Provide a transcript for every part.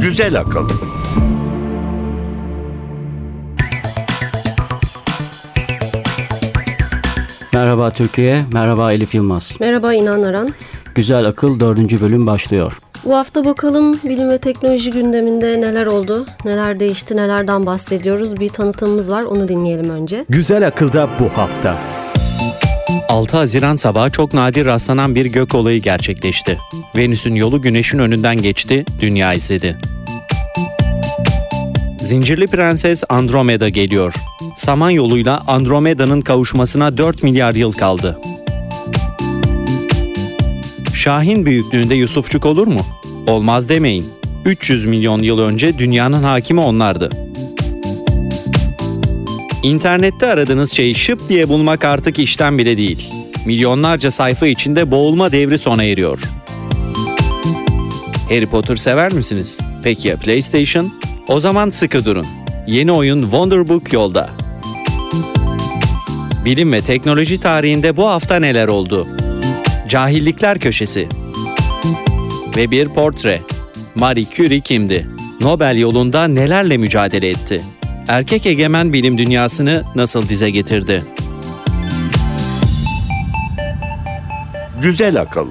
Güzel akıl. Merhaba Türkiye, merhaba Elif Yılmaz. Merhaba İnan Aran. Güzel Akıl 4. bölüm başlıyor. Bu hafta bakalım bilim ve teknoloji gündeminde neler oldu, neler değişti, nelerden bahsediyoruz. Bir tanıtımımız var, onu dinleyelim önce. Güzel Akıl'da bu hafta. 6 Haziran sabahı çok nadir rastlanan bir gök olayı gerçekleşti. Venüs'ün yolu Güneş'in önünden geçti, Dünya izledi. Zincirli Prenses Andromeda geliyor. Saman yoluyla Andromeda'nın kavuşmasına 4 milyar yıl kaldı. Şahin büyüklüğünde Yusufçuk olur mu? Olmaz demeyin. 300 milyon yıl önce dünyanın hakimi onlardı. İnternette aradığınız şeyi şıp diye bulmak artık işten bile değil. Milyonlarca sayfa içinde boğulma devri sona eriyor. Harry Potter sever misiniz? Peki ya PlayStation? O zaman sıkı durun. Yeni oyun Wonderbook yolda. Bilim ve teknoloji tarihinde bu hafta neler oldu? Cahillikler Köşesi Ve bir portre. Marie Curie kimdi? Nobel yolunda nelerle mücadele etti? Erkek egemen bilim dünyasını nasıl dize getirdi? Güzel akıl.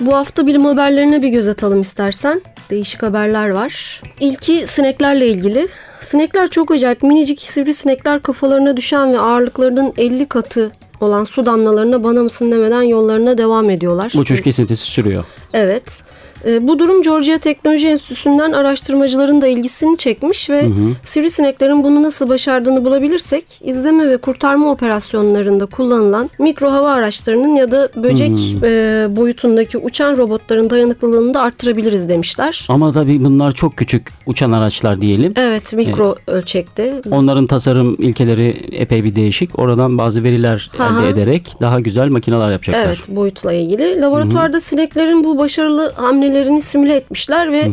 Bu hafta bilim haberlerine bir göz atalım istersen. Değişik haberler var. İlki sineklerle ilgili. Sinekler çok acayip. Minicik sivrisinekler kafalarına düşen ve ağırlıklarının 50 katı olan su damlalarına bana mısın demeden yollarına devam ediyorlar. Uçuş kesintisi sürüyor. Evet. E, bu durum Georgia Teknoloji Enstitüsü'nden araştırmacıların da ilgisini çekmiş ve sivrisineklerin bunu nasıl başardığını bulabilirsek izleme ve kurtarma operasyonlarında kullanılan mikro hava araçlarının ya da böcek e, boyutundaki uçan robotların dayanıklılığını da arttırabiliriz demişler. Ama tabii bunlar çok küçük uçan araçlar diyelim. Evet mikro ölçekte. Onların tasarım ilkeleri epey bir değişik. Oradan bazı veriler Hı hı. elde ederek daha güzel makineler yapacaklar. Evet boyutla ilgili. Laboratuvarda sineklerin bu başarılı hamlelerini simüle etmişler ve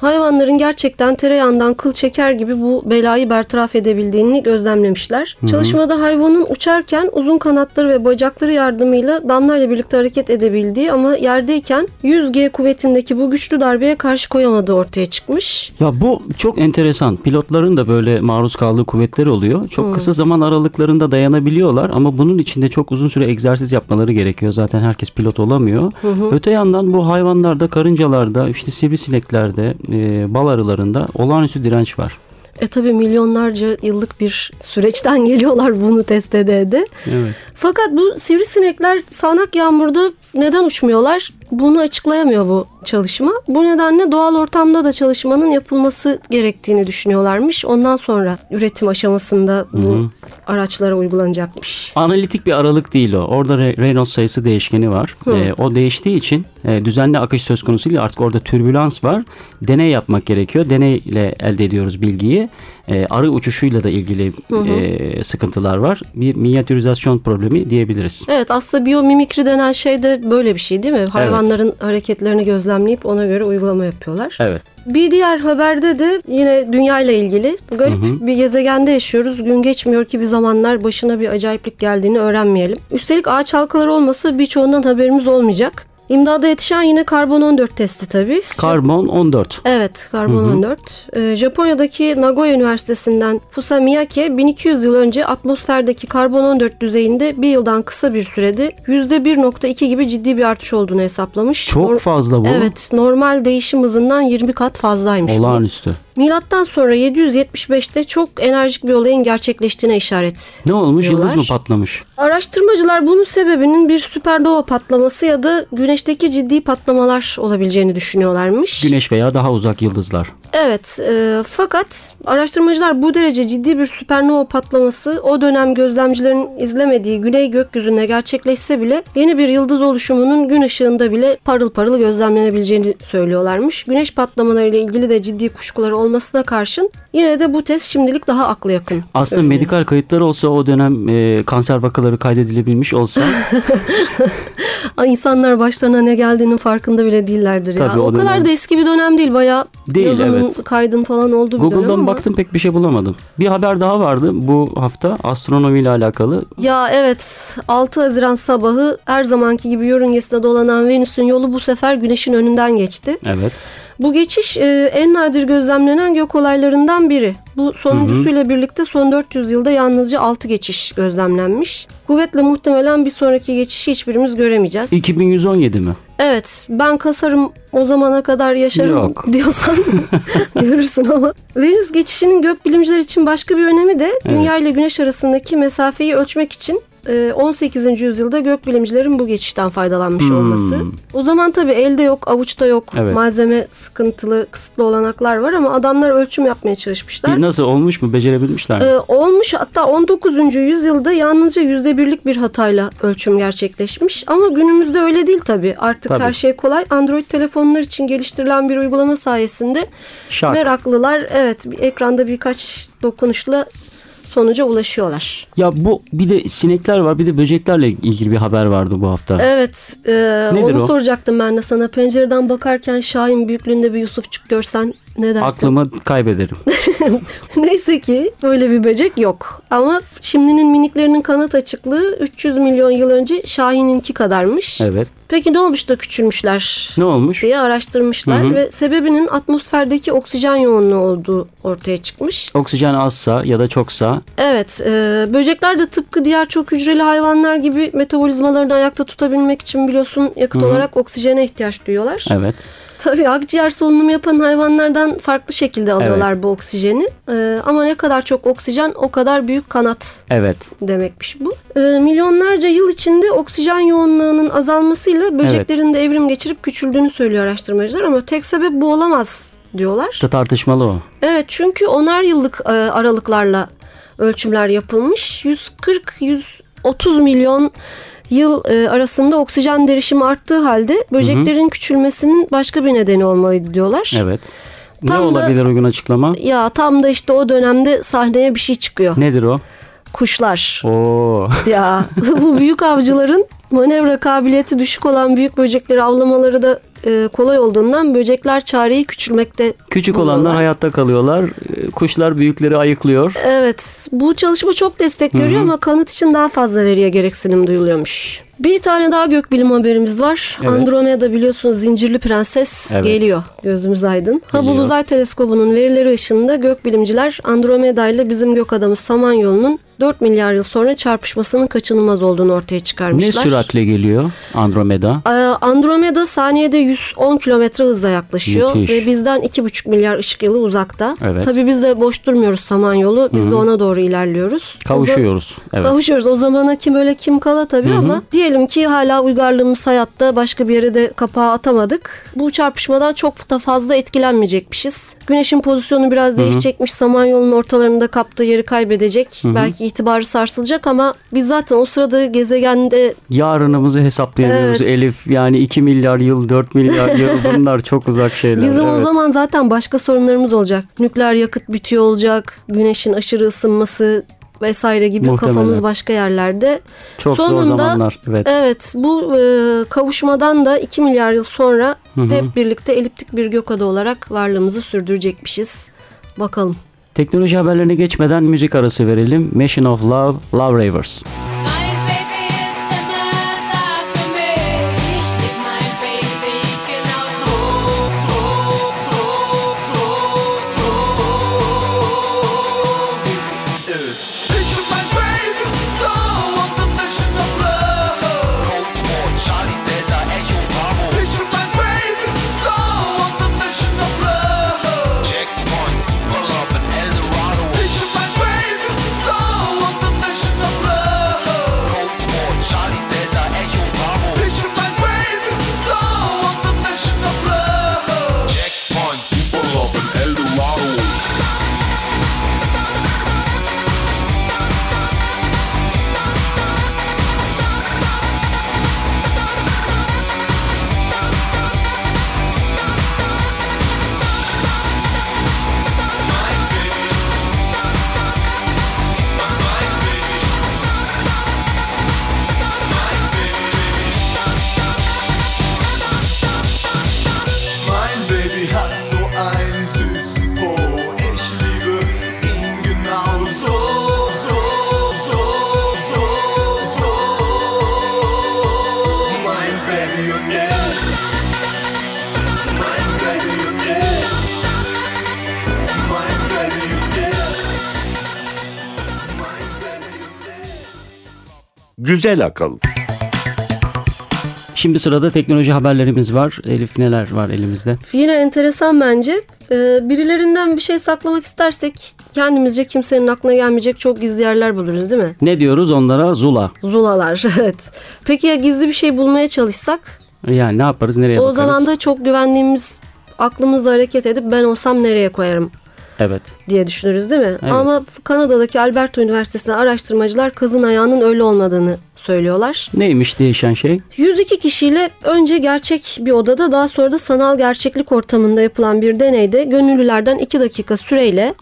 hayvanların gerçekten tereyağından kıl çeker gibi bu belayı bertaraf edebildiğini gözlemlemişler. Çalışmada hayvanın uçarken uzun kanatları ve bacakları yardımıyla damlayla birlikte hareket edebildiği ama yerdeyken 100G kuvvetindeki bu güçlü darbeye karşı koyamadığı ortaya çıkmış. Ya bu çok enteresan. Pilotların da böyle maruz kaldığı kuvvetleri oluyor. Çok kısa zaman aralıklarında dayanabiliyorlar ama bunun için de çok uzun süre egzersiz yapmaları gerekiyor. Zaten herkes pilot olamıyor. Öte yandan bu hayvanlarda, karıncalarda, işte sivrisineklerde, e, bal arılarında olağanüstü direnç var. E tabi milyonlarca yıllık bir süreçten geliyorlar bunu test ede ede. Evet. Fakat bu sivrisinekler sağanak yağmurda neden uçmuyorlar? Bunu açıklayamıyor bu çalışma. Bu nedenle doğal ortamda da çalışmanın yapılması gerektiğini düşünüyorlarmış. Ondan sonra üretim aşamasında bu araçlara uygulanacakmış. Analitik bir aralık değil o. Orada Re- Reynolds sayısı değişkeni var. Ee, o değiştiği için e, düzenli akış söz konusu değil. Artık orada türbülans var. Deney yapmak gerekiyor. Deneyle elde ediyoruz bilgiyi. E, arı uçuşuyla da ilgili e, sıkıntılar var. Bir minyatürizasyon problemi diyebiliriz. Evet aslında biyomimikri denen şey de böyle bir şey değil mi? Hayvanların hareketlerini gözlemleyip ona göre uygulama yapıyorlar. Evet. Bir diğer haberde de yine dünya ile ilgili garip bir gezegende yaşıyoruz. Gün geçmiyor ki bir zamanlar başına bir acayiplik geldiğini öğrenmeyelim. Üstelik ağaç halkaları olmasa birçoğundan haberimiz olmayacak. İmdada yetişen yine karbon 14 testi tabii. Karbon 14. Evet, karbon 14. Ee, Japonya'daki Nagoya Üniversitesi'nden Fusa Miyake 1200 yıl önce atmosferdeki karbon 14 düzeyinde bir yıldan kısa bir sürede %1.2 gibi ciddi bir artış olduğunu hesaplamış. Çok Nor- fazla bu. Evet, normal değişim hızından 20 kat fazlaymış. bu. Milattan sonra 775'te çok enerjik bir olayın gerçekleştiğine işaret. Ne olmuş? Yıldız diyorlar. mı patlamış? Araştırmacılar bunun sebebinin bir süpernova patlaması ya da güneşteki ciddi patlamalar olabileceğini düşünüyorlarmış. Güneş veya daha uzak yıldızlar. Evet e, fakat araştırmacılar bu derece ciddi bir süpernova patlaması o dönem gözlemcilerin izlemediği güney gökyüzünde gerçekleşse bile yeni bir yıldız oluşumunun gün ışığında bile parıl parıl gözlemlenebileceğini söylüyorlarmış. Güneş patlamalarıyla ilgili de ciddi kuşkuları olmasına karşın yine de bu test şimdilik daha akla yakın. Aslında medikal kayıtları olsa o dönem e, kanser vakaları kaydedilebilmiş olsa İnsanlar başlarına ne geldiğinin farkında bile değillerdir ya. Tabii, o o, kadar dönem. da eski bir dönem değil. Bayağı Değil, yazının evet. kaydın falan olduğu bir dönem Google'dan ama. baktım pek bir şey bulamadım. Bir haber daha vardı bu hafta astronomiyle alakalı. Ya evet 6 Haziran sabahı her zamanki gibi yörüngesinde dolanan Venüs'ün yolu bu sefer Güneş'in önünden geçti. Evet. Bu geçiş e, en nadir gözlemlenen gök olaylarından biri. Bu sonuncusuyla birlikte son 400 yılda yalnızca 6 geçiş gözlemlenmiş. Kuvvetle muhtemelen bir sonraki geçişi hiçbirimiz göremeyeceğiz. 2117 mi? Evet ben kasarım o zamana kadar yaşarım Yok. diyorsan görürsün ama. Venüs geçişinin gökbilimciler için başka bir önemi de Dünya ile Güneş arasındaki mesafeyi ölçmek için 18. yüzyılda gökbilimcilerin bu geçişten faydalanmış Hmm. olması. O zaman tabii elde yok, avuçta yok, Evet. malzeme sıkıntılı, kısıtlı olanaklar var ama adamlar ölçüm yapmaya çalışmışlar. Nasıl olmuş mu? Becerebilmişler mi? Ee, olmuş hatta 19. yüzyılda yalnızca yüzde birlik bir hatayla ölçüm gerçekleşmiş. Ama günümüzde öyle değil tabii. Artık Tabii. her şey kolay. Android telefonlar için geliştirilen bir uygulama sayesinde Şark. meraklılar evet ekranda birkaç dokunuşla sonuca ulaşıyorlar. Ya bu bir de sinekler var bir de böceklerle ilgili bir haber vardı bu hafta. Evet, e, Nedir onu o? soracaktım ben de sana. Pencereden bakarken Şahin büyüklüğünde bir Yusufçuk görsen ne dersin? Aklımı kaybederim. Neyse ki böyle bir böcek yok. Ama şimdinin miniklerinin kanat açıklığı 300 milyon yıl önce Şahin'inki kadarmış. Evet. Peki ne olmuş da küçülmüşler Ne olmuş? diye araştırmışlar Hı hı. ve sebebinin atmosferdeki oksijen yoğunluğu olduğu ortaya çıkmış. Oksijen azsa ya da çoksa Evet, e, böcekler de tıpkı diğer çok hücreli hayvanlar gibi metabolizmalarını ayakta tutabilmek için biliyorsun yakıt Hı hı. olarak oksijene ihtiyaç duyuyorlar. evet. Tabii akciğer solunumu yapan hayvanlardan farklı şekilde alıyorlar bu oksijeni. Ee, ama ne kadar çok oksijen o kadar büyük kanat Evet. demekmiş bu. Ee, milyonlarca yıl içinde oksijen yoğunluğunun azalmasıyla böceklerin de evrim geçirip küçüldüğünü söylüyor araştırmacılar ama tek sebep bu olamaz diyorlar. İşte tartışmalı o. Evet çünkü onar yıllık e, aralıklarla ölçümler yapılmış. 140-130 milyon yıl e, arasında oksijen derişimi arttığı halde böceklerin küçülmesinin başka bir nedeni olmalıydı diyorlar. Evet. Tam ne da- olabilir uygun açıklama? Ya tam da işte o dönemde sahneye bir şey çıkıyor. Nedir o? Kuşlar. Oo. Ya bu büyük avcıların manevra kabiliyeti düşük olan büyük böcekleri avlamaları da e, kolay olduğundan böcekler çareyi küçülmekte Küçük buluyorlar. olanlar hayatta kalıyorlar. Ee, Kuşlar büyükleri ayıklıyor. Evet bu çalışma çok destek görüyor ama kanıt için daha fazla veriye gereksinim duyuluyormuş. Bir tane daha gökbilim haberimiz var. Evet. Andromeda biliyorsunuz zincirli prenses Evet. geliyor. Gözümüz aydın. Hubble Geliyor. Uzay Teleskobu'nun verileri ışığında gökbilimciler Andromeda ile bizim gök adamı Samanyolu'nun 4 milyar yıl sonra çarpışmasının kaçınılmaz olduğunu ortaya Ne çıkarmışlar. süratle geliyor Andromeda? Ee, Andromeda saniyede 110 kilometre hızla yaklaşıyor Müthiş. ve bizden 2,5 milyar ışık yılı uzakta. Evet. Tabii biz de boş durmuyoruz Samanyolu. Biz de ona doğru ilerliyoruz. O Kavuşuyoruz. za- Evet. Kavuşuyoruz. O zamana kim öyle kim kala tabii ama diyelim ki hala uygarlığımız hayatta başka bir yere de kapağı atamadık. Bu çarpışmadan çok da fazla etkilenmeyecekmişiz. Güneşin pozisyonu biraz değişecekmiş. Samanyolu'nun ortalarında kaptığı yeri kaybedecek. Belki itibarı sarsılacak ama biz zaten o sırada gezegende Yarınımızı hesaplayamıyoruz Evet. Elif. Yani 2 milyar yıl, 4 milyar yıl bunlar çok uzak şeyler. Bizim o Evet. zaman zaten başka sorunlarımız olacak. Nükleer yakıt bitiyor olacak. Güneşin aşırı ısınması vesaire gibi Muhtemelen. kafamız başka yerlerde. Çok zor Sonunda- zamanlar. Evet. Evet bu e, kavuşmadan da 2 milyar yıl sonra hep birlikte eliptik bir gökada olarak varlığımızı sürdürecekmişiz. Bakalım. Teknoloji haberlerine geçmeden müzik arası verelim. Machine of Love, Love Ravers. My Güzel akıl. Şimdi sırada teknoloji haberlerimiz var. Elif neler var elimizde? Yine enteresan bence. Ee, birilerinden bir şey saklamak istersek kendimizce kimsenin aklına gelmeyecek çok gizli yerler buluruz değil mi? Ne diyoruz onlara? Zula. Zulalar evet. Peki ya gizli bir şey bulmaya çalışsak? Yani ne yaparız? Nereye o bakarız? zaman da çok güvendiğimiz aklımızla hareket edip ben olsam nereye koyarım Evet. diye düşünürüz değil mi? Evet. Ama Kanada'daki Alberta Üniversitesi'nde araştırmacılar kazın ayağının öyle olmadığını söylüyorlar. Neymiş değişen şey? 102 kişiyle önce gerçek bir odada daha sonra da sanal gerçeklik ortamında yapılan bir deneyde gönüllülerden 2 dakika süreyle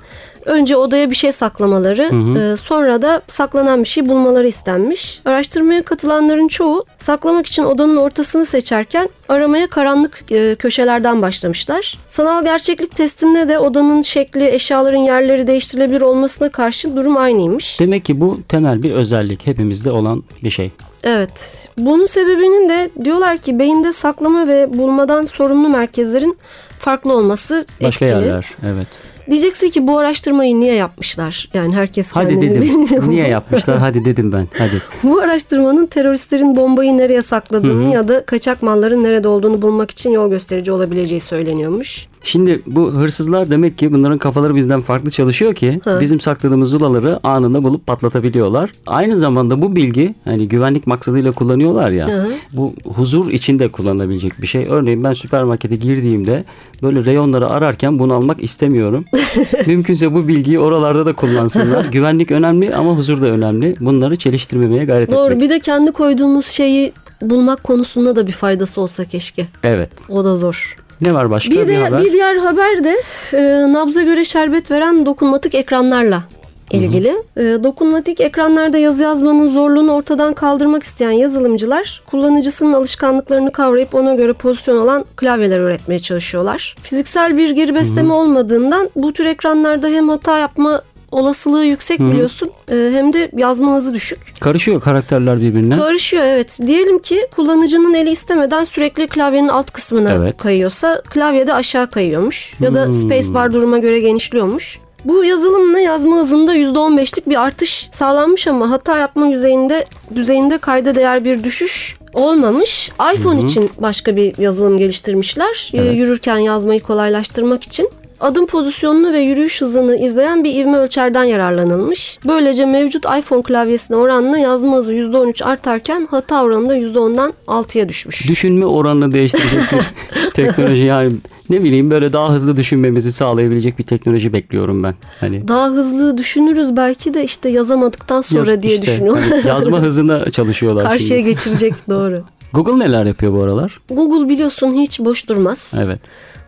önce odaya bir şey saklamaları e, sonra da saklanan bir şey bulmaları istenmiş. Araştırmaya katılanların çoğu saklamak için odanın ortasını seçerken aramaya karanlık e, köşelerden başlamışlar. Sanal gerçeklik testinde de odanın şekli, eşyaların yerleri değiştirilebilir olmasına karşı durum aynıymış. Demek ki bu temel bir özellik. Hepimizde olan bir şey. Evet. Bunun sebebinin de diyorlar ki beyinde saklama ve bulmadan sorumlu merkezlerin farklı olması Başka etkili. yerler. Evet. Diyeceksin ki bu araştırmayı niye yapmışlar? Yani herkes Hadi kendini dedim. bilmiyor. Niye yapmışlar? Hadi dedim ben. Hadi. Bu araştırmanın teröristlerin bombayı nereye sakladığını ya da kaçak malların nerede olduğunu bulmak için yol gösterici olabileceği söyleniyormuş. Şimdi bu hırsızlar demek ki bunların kafaları bizden farklı çalışıyor ki Ha. bizim sakladığımız zulaları anında bulup patlatabiliyorlar. Aynı zamanda bu bilgi hani güvenlik maksadıyla kullanıyorlar ya. Hı. Bu huzur içinde kullanabilecek bir şey. Örneğin ben süpermarkete girdiğimde böyle reyonları ararken bunu almak istemiyorum. Mümkünse bu bilgiyi oralarda da kullansınlar. Güvenlik önemli ama huzur da önemli. Bunları çeliştirmemeye gayret Doğru. etmek. Bir de kendi koyduğumuz şeyi bulmak konusunda da bir faydası olsa keşke. Evet. O da zor. Ne var başka Bir, de, haber? bir diğer haber de e, nabza göre şerbet veren dokunmatik ekranlarla ilgili. E, dokunmatik ekranlarda yazı yazmanın zorluğunu ortadan kaldırmak isteyen yazılımcılar kullanıcısının alışkanlıklarını kavrayıp ona göre pozisyon alan klavyeler üretmeye çalışıyorlar. Fiziksel bir geri besleme olmadığından bu tür ekranlarda hem hata yapma olasılığı yüksek biliyorsun e, hem de yazma hızı düşük. Karışıyor karakterler birbirine. Karışıyor evet. Diyelim ki kullanıcının eli istemeden sürekli klavyenin alt kısmına Evet. kayıyorsa klavyede aşağı kayıyormuş. Ya da Hmm. spacebar duruma göre genişliyormuş. Bu yazılımla yazma hızında %15'lik bir artış sağlanmış ama hata yapma yüzeyinde düzeyinde kayda değer bir düşüş olmamış. iPhone için başka bir yazılım geliştirmişler. Ee, Evet. Yürürken yazmayı kolaylaştırmak için. Adım pozisyonunu ve yürüyüş hızını izleyen bir ivme ölçerden yararlanılmış. Böylece mevcut iPhone klavyesine oranla yazma hızı %13 artarken hata oranı da %10'dan 6'ya düşmüş. Düşünme oranını değiştirecek bir teknoloji yani ne bileyim böyle daha hızlı düşünmemizi sağlayabilecek bir teknoloji bekliyorum ben. Hani Daha hızlı düşünürüz belki de işte yazamadıktan sonra yaz- diye işte, düşünüyorlar. hani yazma hızına çalışıyorlar Karşıya şimdi. geçirecek doğru. Google neler yapıyor bu aralar? Google biliyorsun hiç boş durmaz. Evet.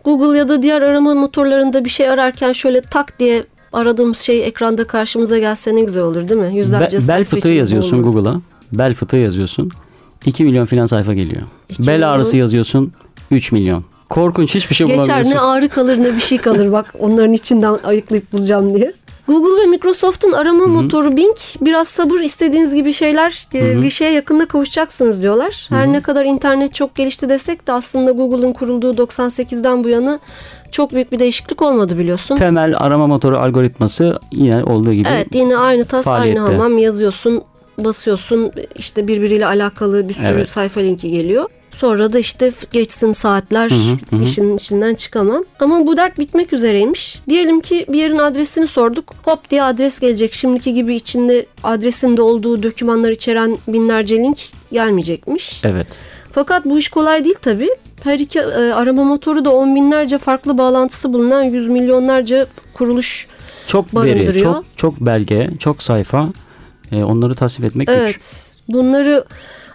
Google ya da diğer arama motorlarında bir şey ararken şöyle tak diye aradığımız şey ekranda karşımıza gelse ne güzel olur değil mi? Yüzlerce Be- bel fıtığı yazıyorsun. Google'a. Bel fıtığı yazıyorsun. 2 milyon filan sayfa geliyor. Bel milyon. ağrısı yazıyorsun. 3 milyon. Korkunç hiçbir şey Geçer bulamıyorsun. ne ağrı kalır ne bir şey kalır bak onların içinden ayıklayıp bulacağım diye. Google ve Microsoft'un arama motoru Bing biraz sabır istediğiniz gibi şeyler e, bir şeye yakında kavuşacaksınız diyorlar. Her ne kadar internet çok gelişti desek de aslında Google'un kurulduğu 98'den bu yana çok büyük bir değişiklik olmadı biliyorsun. Temel arama motoru algoritması yine olduğu gibi. Evet yine aynı tas Faaliyette. aynı hamam yazıyorsun basıyorsun işte birbiriyle alakalı bir sürü Evet. sayfa linki geliyor. Sonra da işte geçsin saatler işin içinden çıkamam. Ama bu dert bitmek üzereymiş. Diyelim ki bir yerin adresini sorduk. Hop diye adres gelecek. Şimdiki gibi içinde adresinde olduğu dokümanlar içeren binlerce link gelmeyecekmiş. Evet. Fakat bu iş kolay değil tabii. Her iki e, arama motoru da on binlerce farklı bağlantısı bulunan yüz milyonlarca kuruluş Çok veri, Barındırıyor. çok çok belge, çok sayfa. Ee, onları tasvip etmek güç. Evet. Bunları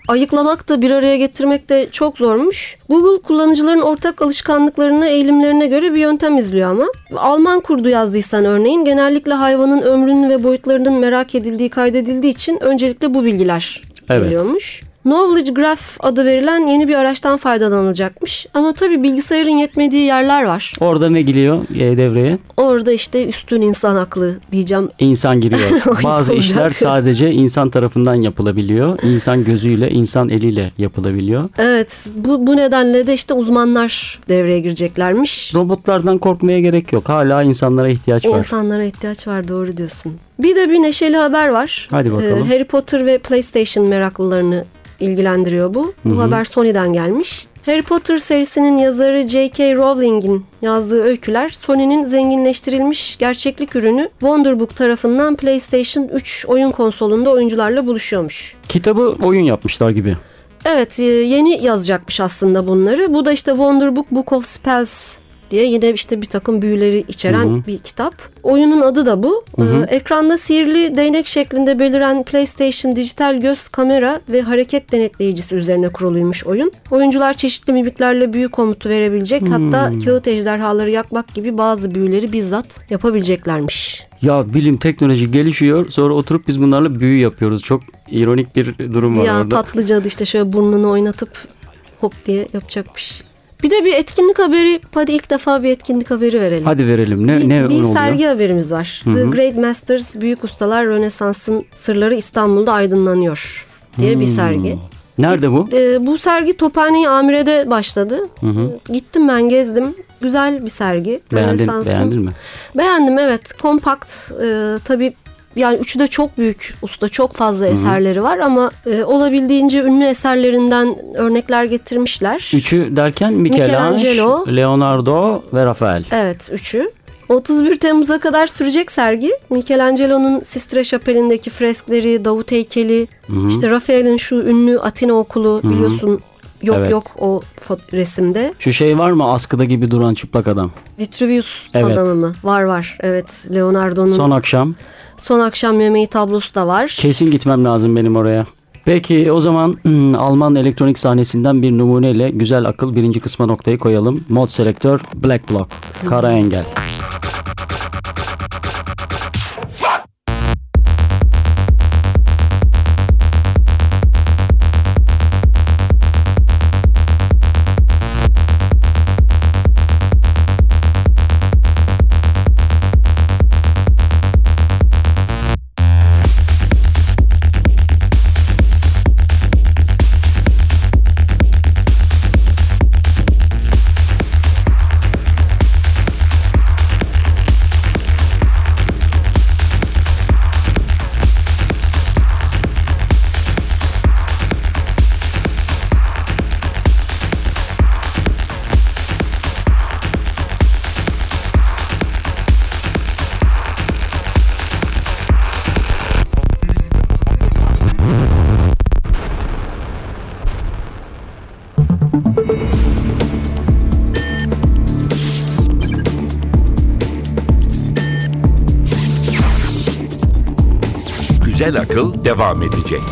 ayıklamak da bir araya getirmek de çok zormuş. Google kullanıcıların ortak alışkanlıklarına, eğilimlerine göre bir yöntem izliyor ama. Alman kurdu yazdıysan örneğin genellikle hayvanın ömrünün ve boyutlarının merak edildiği kaydedildiği için öncelikle bu bilgiler Evet. geliyormuş. Knowledge Graph adı verilen yeni bir araçtan faydalanılacakmış. Ama tabii bilgisayarın yetmediği yerler var. Orada ne geliyor e, devreye? Orada işte üstün insan aklı diyeceğim. İnsan giriyor. Bazı işler sadece insan tarafından yapılabiliyor. İnsan gözüyle, insan eliyle yapılabiliyor. Evet bu, bu nedenle de işte uzmanlar devreye gireceklermiş. Robotlardan korkmaya gerek yok. Hala insanlara ihtiyaç var. İnsanlara ihtiyaç var doğru diyorsun. Bir de bir neşeli haber var. Hadi bakalım. Ee, Harry Potter ve PlayStation meraklılarını ilgilendiriyor bu. Bu haber Sony'den gelmiş. Harry Potter serisinin yazarı J.K. Rowling'in yazdığı öyküler Sony'nin zenginleştirilmiş gerçeklik ürünü Wonderbook tarafından PlayStation 3 oyun konsolunda oyuncularla buluşuyormuş. Kitabı oyun yapmışlar gibi. Evet e, yeni yazacakmış aslında bunları. Bu da işte Wonderbook Book of Spells diye yine işte bir takım büyüleri içeren Hı hı. bir kitap. Oyunun adı da bu. Ee, ekranda sihirli değnek şeklinde beliren PlayStation dijital göz kamera ve hareket denetleyicisi üzerine kuruluymuş oyun. Oyuncular çeşitli mimiklerle büyü komutu verebilecek hatta kağıt ejderhaları yakmak gibi bazı büyüleri bizzat yapabileceklermiş. Ya bilim teknoloji gelişiyor sonra oturup biz bunlarla büyü yapıyoruz. Çok ironik bir durum var ya orada. tatlıca da işte şöyle burnunu oynatıp hop diye yapacakmış. Bir de bir etkinlik haberi. Hadi ilk defa bir etkinlik haberi verelim. Hadi verelim. Ne bir, ne bir sergi haberimiz var. Hı The. Great Masters Büyük Ustalar Rönesans'ın Sırları İstanbul'da Aydınlanıyor diye bir Hmm. sergi. Nerede bu? Ee, bu sergi Tophane Amire'de başladı. Hı hı. Gittim ben gezdim. Güzel bir sergi. Beğendin, beğendin mi? Beğendim evet. Kompakt. E, tabii yani üçü de çok büyük usta çok fazla eserleri var ama e, olabildiğince ünlü eserlerinden örnekler getirmişler. Üçü derken Michelangelo, Michelangelo. Leonardo ve Rafael. Evet üçü. 31 Temmuz'a kadar sürecek sergi. Michelangelo'nun Sistre Şapeli'ndeki freskleri, Davut heykeli, işte Rafael'in şu ünlü Atina okulu biliyorsun yok Evet. yok o resimde. Şu şey var mı askıda gibi duran çıplak adam? Vitruvius Evet. adamı mı? Var var. Evet Leonardo'nun Son son, akşam. yemeği tablosu da var. Kesin gitmem lazım benim oraya. Peki o zaman hmm, Alman elektronik sahnesinden bir numuneyle güzel akıl birinci kısma noktayı koyalım. Mod selektör Black Block. Kara engel. Güzel akıl devam edecek.